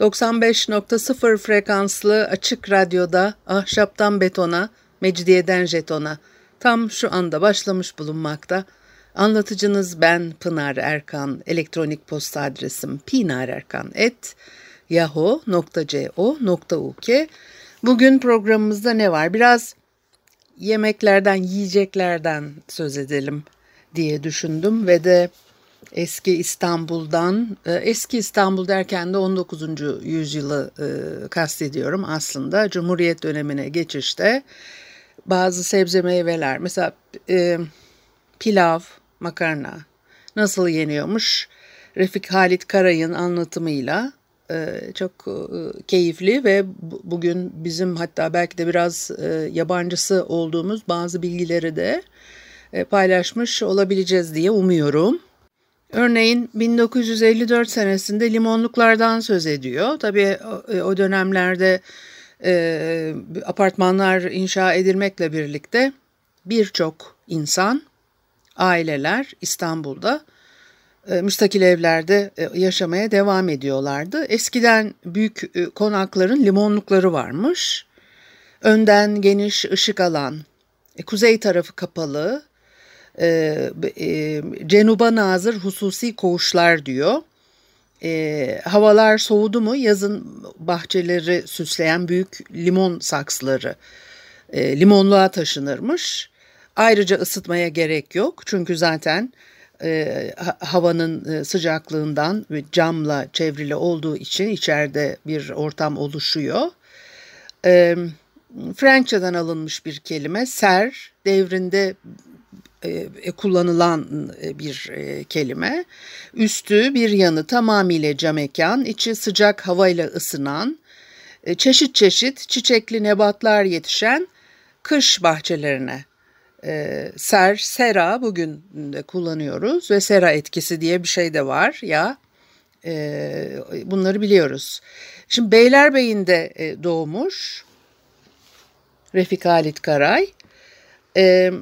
95.0 frekanslı açık radyoda ahşaptan betona, mecidiyeden jetona tam şu anda başlamış bulunmakta. Anlatıcınız ben Pınar Erkan. Elektronik posta adresim pinarerkan.yahoo.co.uk Bugün programımızda ne var? Biraz yemeklerden, yiyeceklerden söz edelim diye düşündüm ve de eski İstanbul'dan, e, eski İstanbul derken de 19. yüzyılı e, kastediyorum aslında. Cumhuriyet dönemine geçişte bazı sebze meyveler, mesela e, pilav, makarna nasıl yeniyormuş? Refik Halit Karay'ın anlatımıyla çok keyifli ve bugün bizim hatta belki de biraz yabancısı olduğumuz bazı bilgileri de paylaşmış olabileceğiz diye umuyorum. Örneğin 1954 senesinde limonluklardan söz ediyor. Tabii o dönemlerde e, apartmanlar inşa edilmekle birlikte birçok insan, aileler İstanbul'da e, müstakil evlerde e, yaşamaya devam ediyorlardı. Eskiden büyük e, konakların limonlukları varmış. Önden geniş ışık alan, e, kuzey tarafı kapalı, e, e, cenuba nazır hususi koğuşlar diyor. E, havalar soğudu mu yazın bahçeleri süsleyen büyük limon saksıları e, limonluğa taşınırmış. Ayrıca ısıtmaya gerek yok çünkü zaten e, havanın e, sıcaklığından camla çevrili olduğu için içeride bir ortam oluşuyor. E, Frankçadan alınmış bir kelime ser devrinde kullanılan e, bir e, kelime. Üstü bir yanı tamamıyla cam mekan, içi sıcak havayla ısınan, e, çeşit çeşit çiçekli nebatlar yetişen kış bahçelerine e, ser, sera bugün de kullanıyoruz ve sera etkisi diye bir şey de var ya e, bunları biliyoruz. Şimdi Beylerbeyi'nde e, doğmuş Refik Halit Karay e,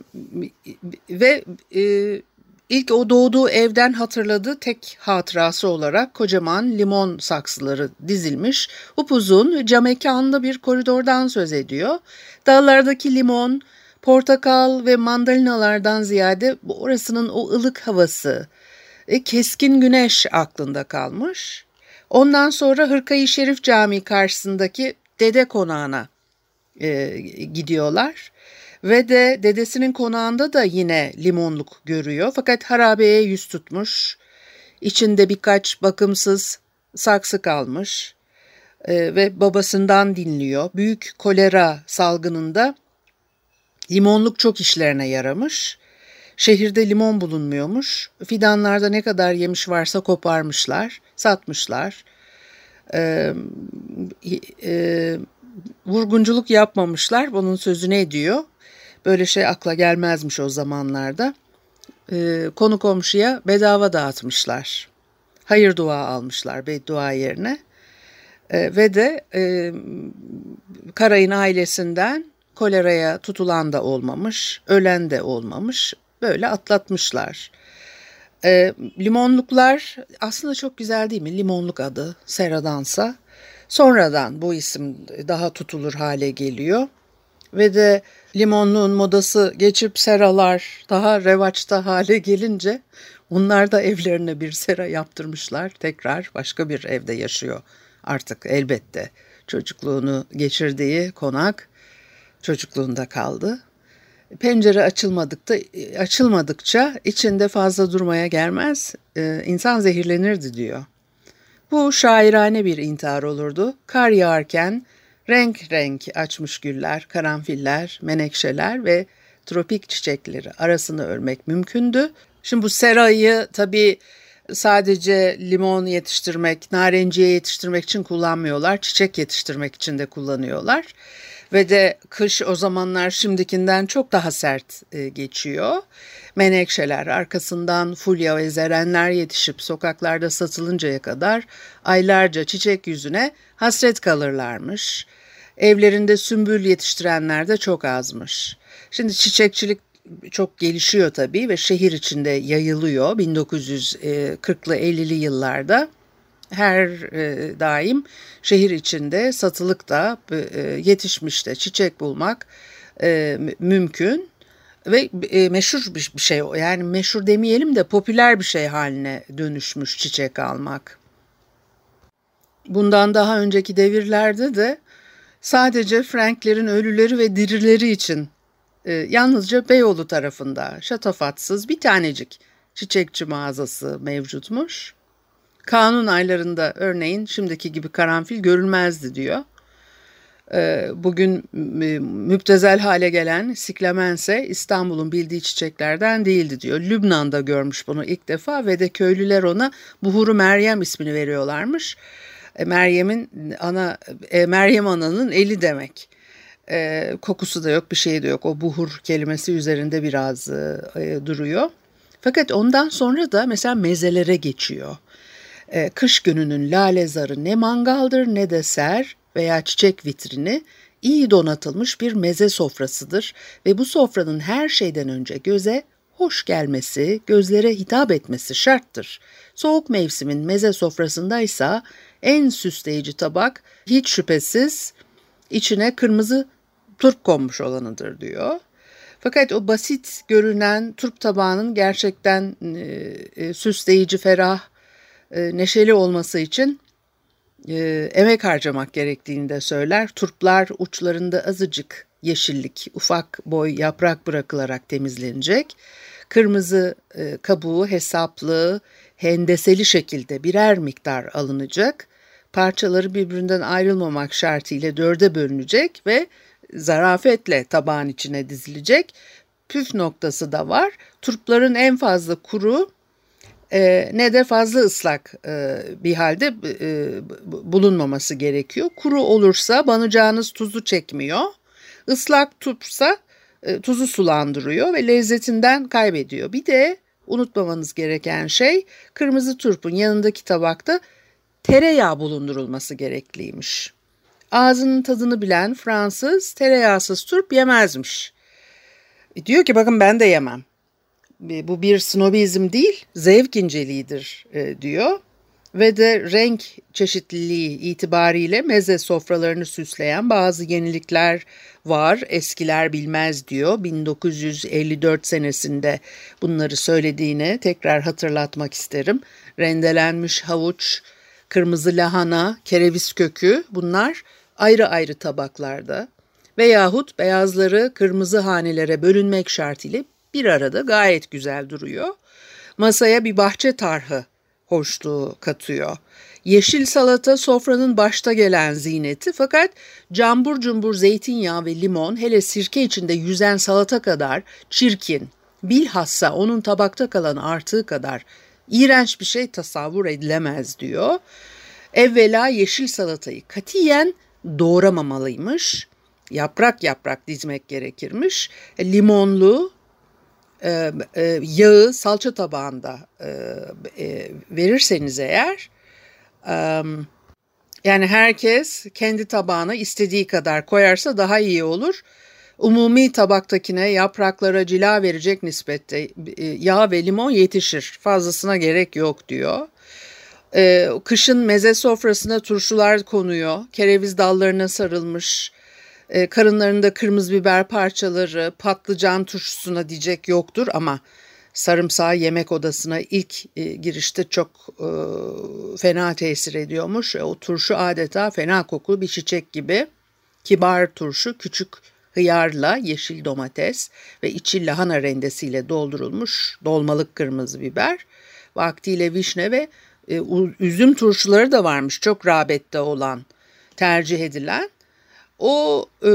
ve e, ilk o doğduğu evden hatırladığı tek hatırası olarak kocaman limon saksıları dizilmiş upuzun cam mekanlı bir koridordan söz ediyor. Dallardaki limon, portakal ve mandalinalardan ziyade orasının o ılık havası, e, keskin güneş aklında kalmış. Ondan sonra Hırkayı Şerif Camii karşısındaki dede konağına e, gidiyorlar. Ve de dedesinin konağında da yine limonluk görüyor fakat harabeye yüz tutmuş. İçinde birkaç bakımsız saksı kalmış e, ve babasından dinliyor. Büyük kolera salgınında limonluk çok işlerine yaramış. Şehirde limon bulunmuyormuş. Fidanlarda ne kadar yemiş varsa koparmışlar, satmışlar. Ee, e, vurgunculuk yapmamışlar, bunun sözünü ediyor. Böyle şey akla gelmezmiş o zamanlarda. E, konu komşuya bedava dağıtmışlar. Hayır dua almışlar beddua yerine. E, ve de e, Karay'ın ailesinden koleraya tutulan da olmamış, ölen de olmamış. Böyle atlatmışlar. E, limonluklar aslında çok güzel değil mi? Limonluk adı Seradansa. Sonradan bu isim daha tutulur hale geliyor. Ve de limonluğun modası geçip seralar daha revaçta hale gelince onlar da evlerine bir sera yaptırmışlar. Tekrar başka bir evde yaşıyor artık elbette. Çocukluğunu geçirdiği konak çocukluğunda kaldı. Pencere açılmadıkça, açılmadıkça içinde fazla durmaya gelmez, ee, insan zehirlenirdi diyor. Bu şairane bir intihar olurdu. Kar yağarken Renk renk açmış güller, karanfiller, menekşeler ve tropik çiçekleri arasını örmek mümkündü. Şimdi bu serayı tabii sadece limon yetiştirmek, narenciye yetiştirmek için kullanmıyorlar. Çiçek yetiştirmek için de kullanıyorlar. Ve de kış o zamanlar şimdikinden çok daha sert e, geçiyor. Menekşeler arkasından fulya ve zerenler yetişip sokaklarda satılıncaya kadar aylarca çiçek yüzüne hasret kalırlarmış. Evlerinde sümbül yetiştirenler de çok azmış. Şimdi çiçekçilik çok gelişiyor tabii ve şehir içinde yayılıyor 1940'lı 50'li yıllarda. Her e, daim şehir içinde satılık da e, yetişmiş de çiçek bulmak e, mümkün ve e, meşhur bir şey yani meşhur demeyelim de popüler bir şey haline dönüşmüş çiçek almak. Bundan daha önceki devirlerde de sadece Franklerin ölüleri ve dirileri için e, yalnızca Beyoğlu tarafında şatafatsız bir tanecik çiçekçi mağazası mevcutmuş. Kanun aylarında örneğin şimdiki gibi karanfil görülmezdi diyor. E, bugün müptezel hale gelen siklemense İstanbul'un bildiği çiçeklerden değildi diyor. Lübnan'da görmüş bunu ilk defa ve de köylüler ona Buhuru Meryem ismini veriyorlarmış. E, Meryem'in ana e, Meryem Ana'nın eli demek. E, kokusu da yok, bir şey de yok. O buhur kelimesi üzerinde biraz e, e, duruyor. Fakat ondan sonra da mesela mezelere geçiyor. E, kış gününün lale zarı ne mangaldır ne de ser veya çiçek vitrini iyi donatılmış bir meze sofrasıdır ve bu sofranın her şeyden önce göze hoş gelmesi, gözlere hitap etmesi şarttır. Soğuk mevsimin meze sofrasındaysa en süsleyici tabak hiç şüphesiz içine kırmızı turp konmuş olanıdır diyor. Fakat o basit görünen turp tabağının gerçekten e, e, süsleyici, ferah, e, neşeli olması için e, emek harcamak gerektiğini de söyler. Turplar uçlarında azıcık yeşillik, ufak boy yaprak bırakılarak temizlenecek. Kırmızı e, kabuğu hesaplı, hendeseli şekilde birer miktar alınacak. Parçaları birbirinden ayrılmamak şartıyla dörde bölünecek ve zarafetle tabağın içine dizilecek. Püf noktası da var. Turpların en fazla kuru e, ne de fazla ıslak e, bir halde e, bulunmaması gerekiyor. Kuru olursa banacağınız tuzu çekmiyor. Islak turpsa e, tuzu sulandırıyor ve lezzetinden kaybediyor. Bir de unutmamanız gereken şey kırmızı turpun yanındaki tabakta tereyağı bulundurulması gerekliymiş. Ağzının tadını bilen Fransız tereyağsız turp yemezmiş. E, diyor ki bakın ben de yemem. E, bu bir snobizm değil, zevk inceliğidir e, diyor. Ve de renk çeşitliliği itibariyle meze sofralarını süsleyen bazı yenilikler var. Eskiler bilmez diyor. 1954 senesinde bunları söylediğini tekrar hatırlatmak isterim. Rendelenmiş havuç, kırmızı lahana, kereviz kökü bunlar ayrı ayrı tabaklarda veyahut beyazları kırmızı hanelere bölünmek şartıyla bir arada gayet güzel duruyor. Masaya bir bahçe tarhı hoşluğu katıyor. Yeşil salata sofranın başta gelen ziyneti fakat cambur cumbur zeytinyağı ve limon hele sirke içinde yüzen salata kadar çirkin, bilhassa onun tabakta kalan artığı kadar iğrenç bir şey tasavvur edilemez diyor. Evvela yeşil salatayı katiyen doğramamalıymış. Yaprak yaprak dizmek gerekirmiş. Limonlu e, e, yağı salça tabağında e, e, verirseniz eğer e, yani herkes kendi tabağına istediği kadar koyarsa daha iyi olur. Umumi tabaktakine yapraklara cila verecek nispette yağ ve limon yetişir. Fazlasına gerek yok diyor. Ee, kışın meze sofrasına turşular konuyor. Kereviz dallarına sarılmış. E, karınlarında kırmızı biber parçaları, patlıcan turşusuna diyecek yoktur ama sarımsağı yemek odasına ilk e, girişte çok e, fena tesir ediyormuş. E, o turşu adeta fena kokulu bir çiçek gibi. Kibar turşu küçük hıyarla yeşil domates ve içi lahana rendesiyle doldurulmuş dolmalık kırmızı biber. Vaktiyle vişne ve e, üzüm turşuları da varmış çok rağbette olan tercih edilen. O e,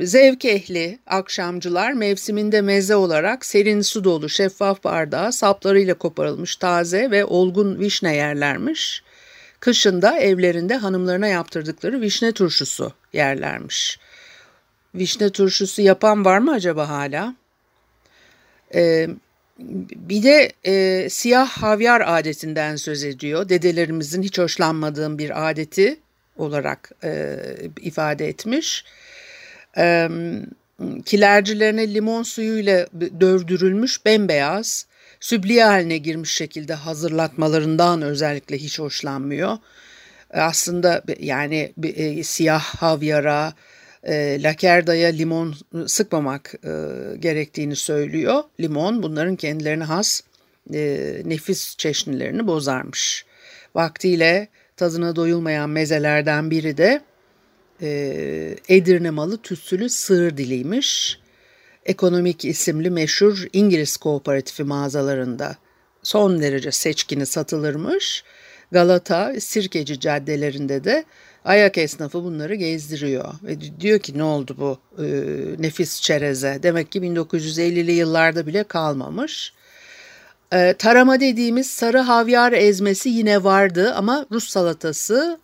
zevk ehli akşamcılar mevsiminde meze olarak serin su dolu şeffaf bardağa saplarıyla koparılmış taze ve olgun vişne yerlermiş. Kışında evlerinde hanımlarına yaptırdıkları vişne turşusu yerlermiş. Vişne turşusu yapan var mı acaba hala? Ee, bir de e, siyah havyar adetinden söz ediyor. Dedelerimizin hiç hoşlanmadığım bir adeti olarak e, ifade etmiş. E, kilercilerine limon suyuyla dövdürülmüş bembeyaz, sübliye haline girmiş şekilde hazırlatmalarından özellikle hiç hoşlanmıyor. Aslında yani e, siyah havyara, e, lakerdaya limon sıkmamak e, gerektiğini söylüyor. Limon bunların kendilerine has e, nefis çeşnilerini bozarmış. Vaktiyle tadına doyulmayan mezelerden biri de e, Edirne malı tütsülü sığır diliymiş. Ekonomik isimli meşhur İngiliz kooperatifi mağazalarında son derece seçkini satılırmış. Galata, Sirkeci caddelerinde de ayak esnafı bunları gezdiriyor. Ve diyor ki ne oldu bu e, nefis çereze? Demek ki 1950'li yıllarda bile kalmamış. E, tarama dediğimiz sarı havyar ezmesi yine vardı ama Rus salatası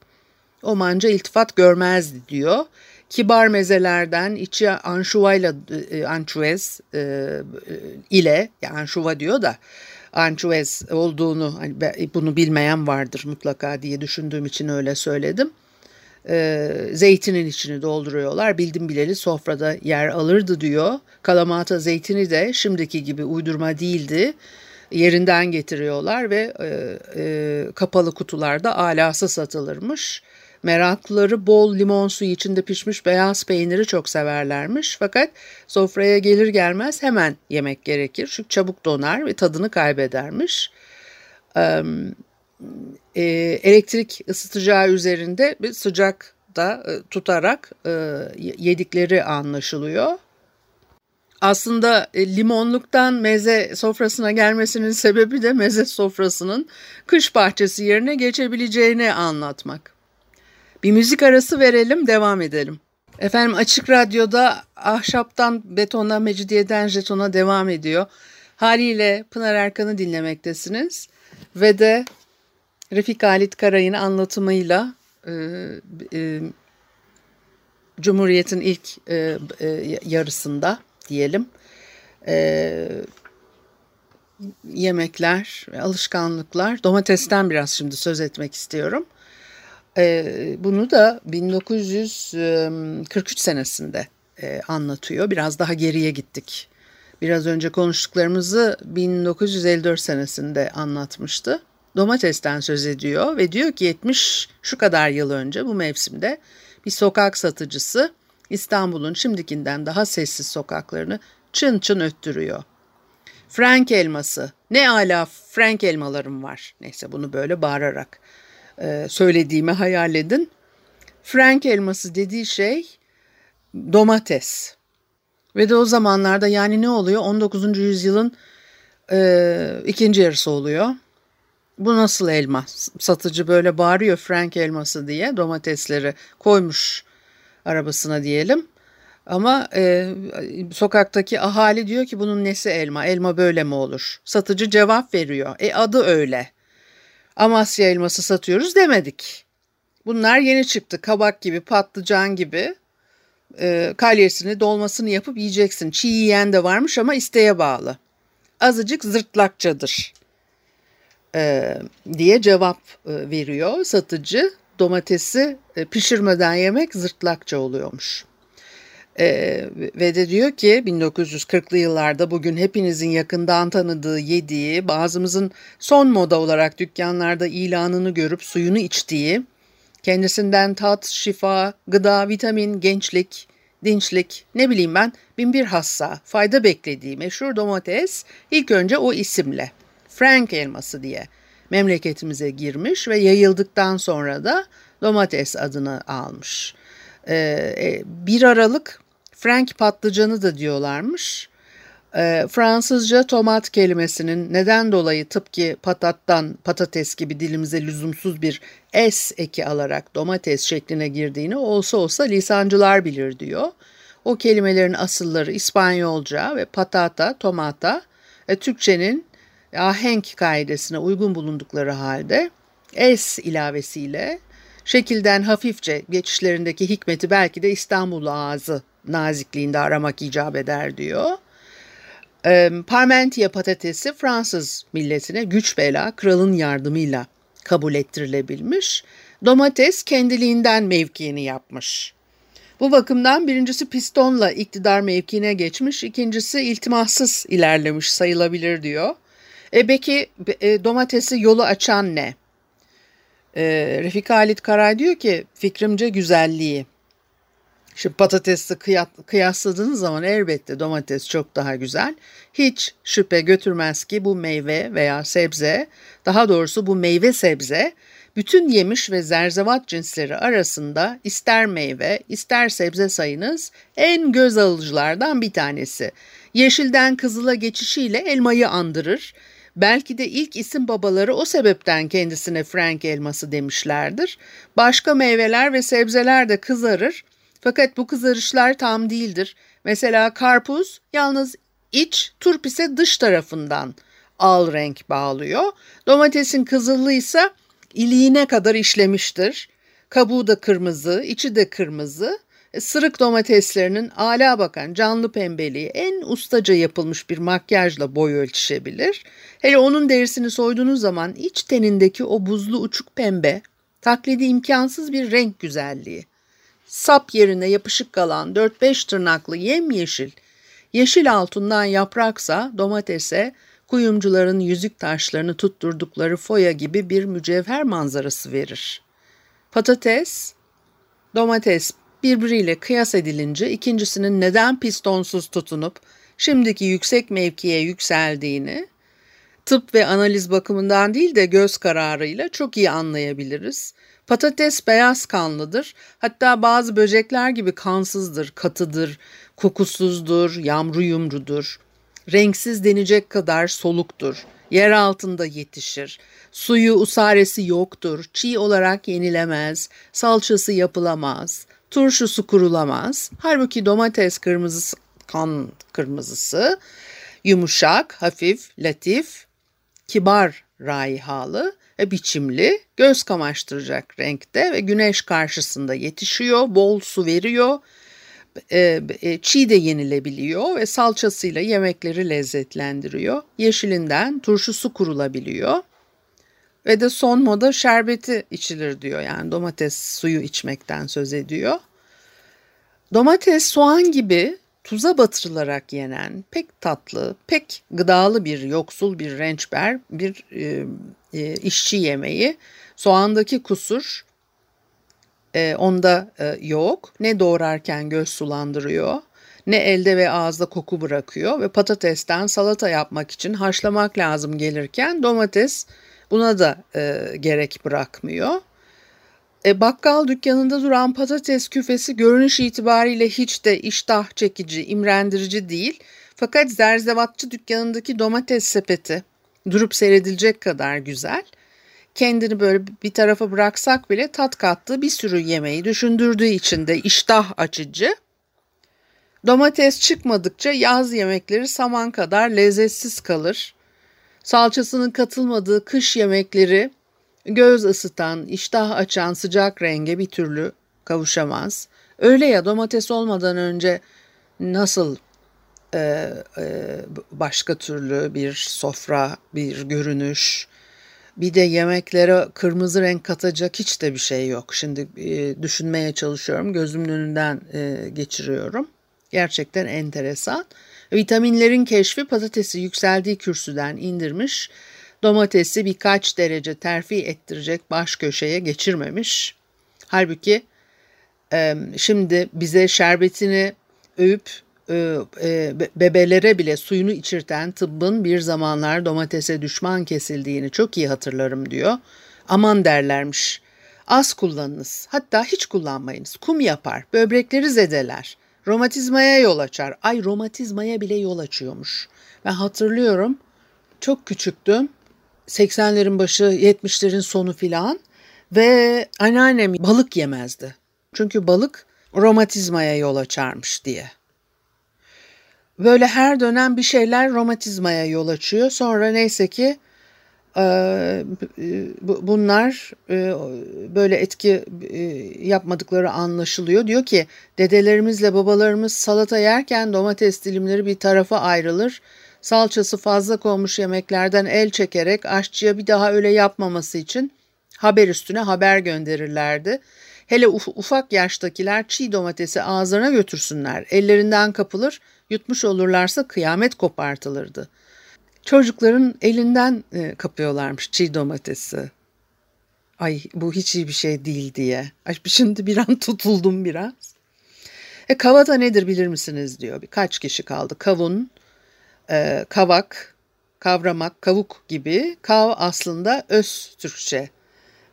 Omanca iltifat görmezdi diyor. Kibar mezelerden içi anşuvayla e, ançuez e, ile yani anşuva diyor da ançuez olduğunu hani bunu bilmeyen vardır mutlaka diye düşündüğüm için öyle söyledim. E, zeytinin içini dolduruyorlar. Bildim bileli sofrada yer alırdı diyor. Kalamata zeytini de şimdiki gibi uydurma değildi yerinden getiriyorlar ve e, e, kapalı kutularda alası satılırmış. Meraklıları bol limon suyu içinde pişmiş beyaz peyniri çok severlermiş. Fakat sofraya gelir gelmez hemen yemek gerekir. Çünkü çabuk donar ve tadını kaybedermiş. E, elektrik ısıtacağı üzerinde bir sıcak da e, tutarak e, yedikleri anlaşılıyor. Aslında e, limonluktan meze sofrasına gelmesinin sebebi de meze sofrasının kış bahçesi yerine geçebileceğini anlatmak. Bir müzik arası verelim, devam edelim. Efendim Açık Radyo'da ahşaptan betona, mecidiyeden jetona devam ediyor. Haliyle Pınar Erkan'ı dinlemektesiniz. Ve de Refik Halit Karay'ın anlatımıyla e, e, Cumhuriyet'in ilk e, e, yarısında diyelim. E, yemekler, alışkanlıklar. Domatesten biraz şimdi söz etmek istiyorum. E, bunu da 1943 senesinde e, anlatıyor. Biraz daha geriye gittik. Biraz önce konuştuklarımızı 1954 senesinde anlatmıştı. Domatesten söz ediyor ve diyor ki 70 şu kadar yıl önce bu mevsimde bir sokak satıcısı İstanbul'un şimdikinden daha sessiz sokaklarını çın çın öttürüyor. Frank elması. Ne ala Frank elmalarım var. Neyse bunu böyle bağırarak e, söylediğimi hayal edin. Frank elması dediği şey domates. Ve de o zamanlarda yani ne oluyor? 19. yüzyılın e, ikinci yarısı oluyor. Bu nasıl elma? Satıcı böyle bağırıyor Frank elması diye domatesleri koymuş arabasına diyelim. Ama e, sokaktaki ahali diyor ki bunun nesi elma? Elma böyle mi olur? Satıcı cevap veriyor. E adı öyle. Amasya elması satıyoruz demedik. Bunlar yeni çıktı. Kabak gibi, patlıcan gibi. E, kalyesini, dolmasını yapıp yiyeceksin. Çiğ yiyen de varmış ama isteğe bağlı. Azıcık zırtlakçadır e, diye cevap e, veriyor satıcı domatesi e, pişirmeden yemek zırtlakça oluyormuş. Ee, ve de diyor ki 1940'lı yıllarda bugün hepinizin yakından tanıdığı yediği, bazımızın son moda olarak dükkanlarda ilanını görüp suyunu içtiği, kendisinden tat, şifa, gıda, vitamin, gençlik, dinçlik, ne bileyim ben binbir hassa, fayda beklediği meşhur domates ilk önce o isimle, Frank elması diye memleketimize girmiş ve yayıldıktan sonra da domates adını almış. 1 ee, e, Aralık Frank patlıcanı da diyorlarmış. E, Fransızca tomat kelimesinin neden dolayı tıpkı patattan patates gibi dilimize lüzumsuz bir s eki alarak domates şekline girdiğini olsa olsa lisancılar bilir diyor. O kelimelerin asılları İspanyolca ve patata, tomata, e, Türkçenin ahenk kaidesine uygun bulundukları halde s ilavesiyle şekilden hafifçe geçişlerindeki hikmeti belki de İstanbul ağzı nazikliğinde aramak icap eder diyor. E, Parmentier patatesi Fransız milletine güç bela kralın yardımıyla kabul ettirilebilmiş. Domates kendiliğinden mevkiini yapmış. Bu bakımdan birincisi pistonla iktidar mevkiine geçmiş, ikincisi iltimassız ilerlemiş sayılabilir diyor. E peki e, domatesi yolu açan ne? E, Refik Halit Karay diyor ki fikrimce güzelliği. Şimdi patatesle kıyasladığınız zaman elbette domates çok daha güzel. Hiç şüphe götürmez ki bu meyve veya sebze, daha doğrusu bu meyve sebze bütün yemiş ve zerzevat cinsleri arasında ister meyve ister sebze sayınız en göz alıcılardan bir tanesi. Yeşilden kızıla geçişiyle elmayı andırır. Belki de ilk isim babaları o sebepten kendisine Frank elması demişlerdir. Başka meyveler ve sebzeler de kızarır. Fakat bu kızarışlar tam değildir. Mesela karpuz yalnız iç, turp ise dış tarafından al renk bağlıyor. Domatesin kızıllığı ise iliğine kadar işlemiştir. Kabuğu da kırmızı, içi de kırmızı. Sırık domateslerinin ala bakan canlı pembeliği en ustaca yapılmış bir makyajla boy ölçüşebilir. Hele onun derisini soyduğunuz zaman iç tenindeki o buzlu uçuk pembe, taklidi imkansız bir renk güzelliği. Sap yerine yapışık kalan 4-5 tırnaklı yemyeşil, yeşil altından yapraksa domatese kuyumcuların yüzük taşlarını tutturdukları foya gibi bir mücevher manzarası verir. Patates, domates birbiriyle kıyas edilince ikincisinin neden pistonsuz tutunup şimdiki yüksek mevkiye yükseldiğini tıp ve analiz bakımından değil de göz kararıyla çok iyi anlayabiliriz. Patates beyaz kanlıdır. Hatta bazı böcekler gibi kansızdır, katıdır, kokusuzdur, yamru yumrudur renksiz denecek kadar soluktur. Yer altında yetişir. Suyu usaresi yoktur. Çiğ olarak yenilemez. Salçası yapılamaz. Turşusu kurulamaz. Halbuki domates kırmızısı, kan kırmızısı yumuşak, hafif, latif, kibar raihalı ve biçimli, göz kamaştıracak renkte ve güneş karşısında yetişiyor, bol su veriyor e, e, çiğ de yenilebiliyor ve salçasıyla yemekleri lezzetlendiriyor. Yeşilinden turşusu kurulabiliyor. Ve de son moda şerbeti içilir diyor. Yani domates suyu içmekten söz ediyor. Domates soğan gibi tuza batırılarak yenen pek tatlı, pek gıdalı bir yoksul bir rençber, bir e, e, işçi yemeği. Soğandaki kusur e, onda e, yok. Ne doğrarken göz sulandırıyor, ne elde ve ağızda koku bırakıyor ve patatesten salata yapmak için haşlamak lazım gelirken domates buna da e, gerek bırakmıyor. E, bakkal dükkanında duran patates küfesi görünüş itibariyle hiç de iştah çekici, imrendirici değil. Fakat zerzevatçı dükkanındaki domates sepeti durup seyredilecek kadar güzel kendini böyle bir tarafa bıraksak bile tat kattığı bir sürü yemeği düşündürdüğü için de iştah açıcı. Domates çıkmadıkça yaz yemekleri saman kadar lezzetsiz kalır. Salçasının katılmadığı kış yemekleri göz ısıtan, iştah açan sıcak renge bir türlü kavuşamaz. Öyle ya domates olmadan önce nasıl e, e, başka türlü bir sofra, bir görünüş, bir de yemeklere kırmızı renk katacak hiç de bir şey yok. Şimdi e, düşünmeye çalışıyorum. Gözümün önünden e, geçiriyorum. Gerçekten enteresan. Vitaminlerin keşfi patatesi yükseldiği kürsüden indirmiş. Domatesi birkaç derece terfi ettirecek baş köşeye geçirmemiş. Halbuki şimdi bize şerbetini övüp bebelere bile suyunu içirten tıbbın bir zamanlar domatese düşman kesildiğini çok iyi hatırlarım diyor. Aman derlermiş. Az kullanınız, hatta hiç kullanmayınız. Kum yapar, böbrekleri zedeler. Romatizmaya yol açar. Ay romatizmaya bile yol açıyormuş. Ben hatırlıyorum çok küçüktüm. 80'lerin başı 70'lerin sonu filan ve anneannem balık yemezdi. Çünkü balık romatizmaya yol açarmış diye. Böyle her dönem bir şeyler romatizmaya yol açıyor. Sonra neyse ki bunlar e, böyle etki e, yapmadıkları anlaşılıyor. Diyor ki dedelerimizle babalarımız salata yerken domates dilimleri bir tarafa ayrılır. Salçası fazla konmuş yemeklerden el çekerek aşçıya bir daha öyle yapmaması için haber üstüne haber gönderirlerdi. Hele ufak yaştakiler çiğ domatesi ağızlarına götürsünler. Ellerinden kapılır, yutmuş olurlarsa kıyamet kopartılırdı. Çocukların elinden e, kapıyorlarmış çiğ domatesi. Ay bu hiç iyi bir şey değil diye. Ay şimdi bir an tutuldum biraz. E kavata nedir bilir misiniz diyor. Birkaç kişi kaldı. Kavun, e, kavak, kavramak, kavuk gibi. Kav aslında öz Türkçe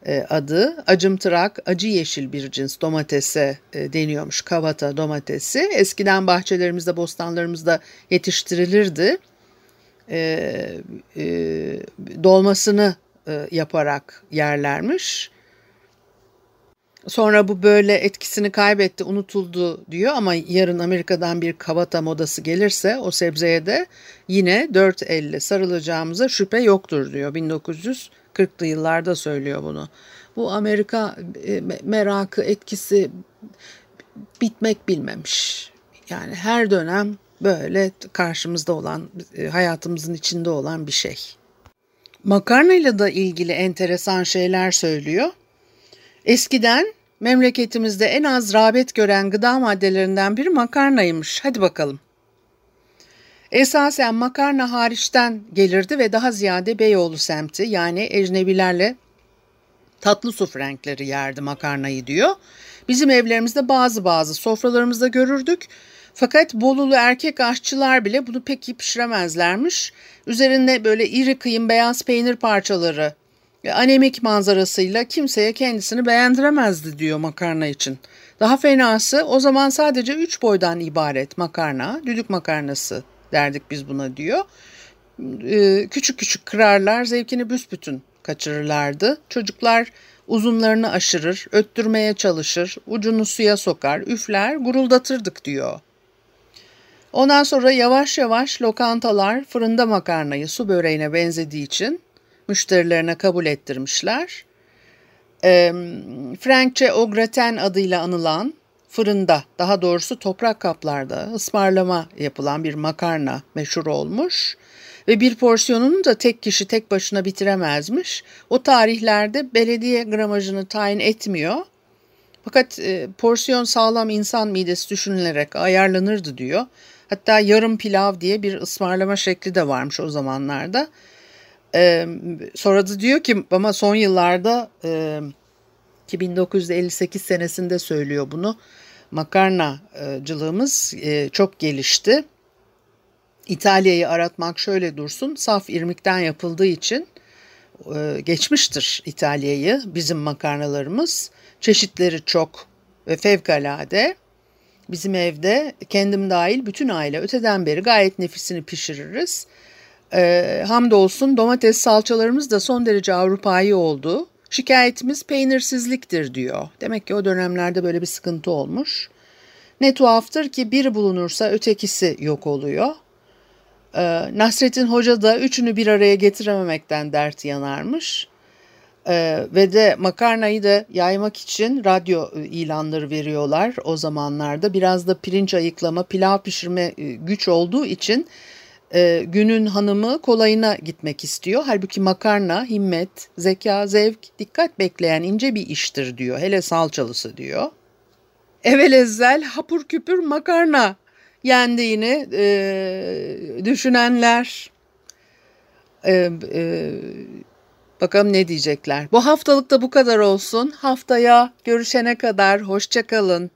e, adı. Acımtırak, acı yeşil bir cins domatese e, deniyormuş. Kavata domatesi. Eskiden bahçelerimizde, bostanlarımızda yetiştirilirdi. E, e, dolmasını e, yaparak yerlermiş. Sonra bu böyle etkisini kaybetti, unutuldu diyor ama yarın Amerika'dan bir kavata modası gelirse o sebzeye de yine dört elle sarılacağımıza şüphe yoktur diyor. 1940'lı yıllarda söylüyor bunu. Bu Amerika e, merakı, etkisi bitmek bilmemiş. Yani her dönem böyle karşımızda olan, e, hayatımızın içinde olan bir şey. Makarnayla da ilgili enteresan şeyler söylüyor. Eskiden memleketimizde en az rağbet gören gıda maddelerinden biri makarnaymış. Hadi bakalım. Esasen makarna hariçten gelirdi ve daha ziyade Beyoğlu semti yani ecnebilerle tatlı su renkleri yerdi makarnayı diyor. Bizim evlerimizde bazı bazı sofralarımızda görürdük. Fakat Bolulu erkek aşçılar bile bunu pek iyi pişiremezlermiş. Üzerinde böyle iri kıyım beyaz peynir parçaları anemik manzarasıyla kimseye kendisini beğendiremezdi diyor makarna için. Daha fenası o zaman sadece üç boydan ibaret makarna, düdük makarnası derdik biz buna diyor. Ee, küçük küçük kırarlar, zevkini büsbütün kaçırırlardı. Çocuklar uzunlarını aşırır, öttürmeye çalışır, ucunu suya sokar, üfler, guruldatırdık diyor. Ondan sonra yavaş yavaş lokantalar fırında makarnayı su böreğine benzediği için müşterilerine kabul ettirmişler. E, Frankçe au gratin adıyla anılan fırında daha doğrusu toprak kaplarda ısmarlama yapılan bir makarna meşhur olmuş ve bir porsiyonunu da tek kişi tek başına bitiremezmiş. O tarihlerde belediye gramajını tayin etmiyor. Fakat e, porsiyon sağlam insan midesi düşünülerek ayarlanırdı diyor. Hatta yarım pilav diye bir ısmarlama şekli de varmış o zamanlarda. Ee, sonra da diyor ki ama son yıllarda e, 1958 senesinde söylüyor bunu. Makarnacılığımız e, çok gelişti. İtalya'yı aratmak şöyle dursun. Saf irmikten yapıldığı için e, geçmiştir İtalya'yı bizim makarnalarımız. Çeşitleri çok ve fevkalade. Bizim evde kendim dahil bütün aile öteden beri gayet nefisini pişiririz. E, hamdolsun domates salçalarımız da son derece Avrupa'yı oldu. Şikayetimiz peynirsizliktir diyor. Demek ki o dönemlerde böyle bir sıkıntı olmuş. Ne tuhaftır ki biri bulunursa ötekisi yok oluyor. Ee, Nasrettin Hoca da üçünü bir araya getirememekten dert yanarmış. Ee, ve de makarnayı da yaymak için radyo e, ilanları veriyorlar o zamanlarda. Biraz da pirinç ayıklama, pilav pişirme e, güç olduğu için e, günün hanımı kolayına gitmek istiyor. Halbuki makarna, himmet, zeka, zevk, dikkat bekleyen ince bir iştir diyor. Hele salçalısı diyor. Evel ezzel hapur küpür makarna yendiğini e, düşünenler e, e, bakalım ne diyecekler. Bu haftalık da bu kadar olsun. Haftaya görüşene kadar hoşçakalın.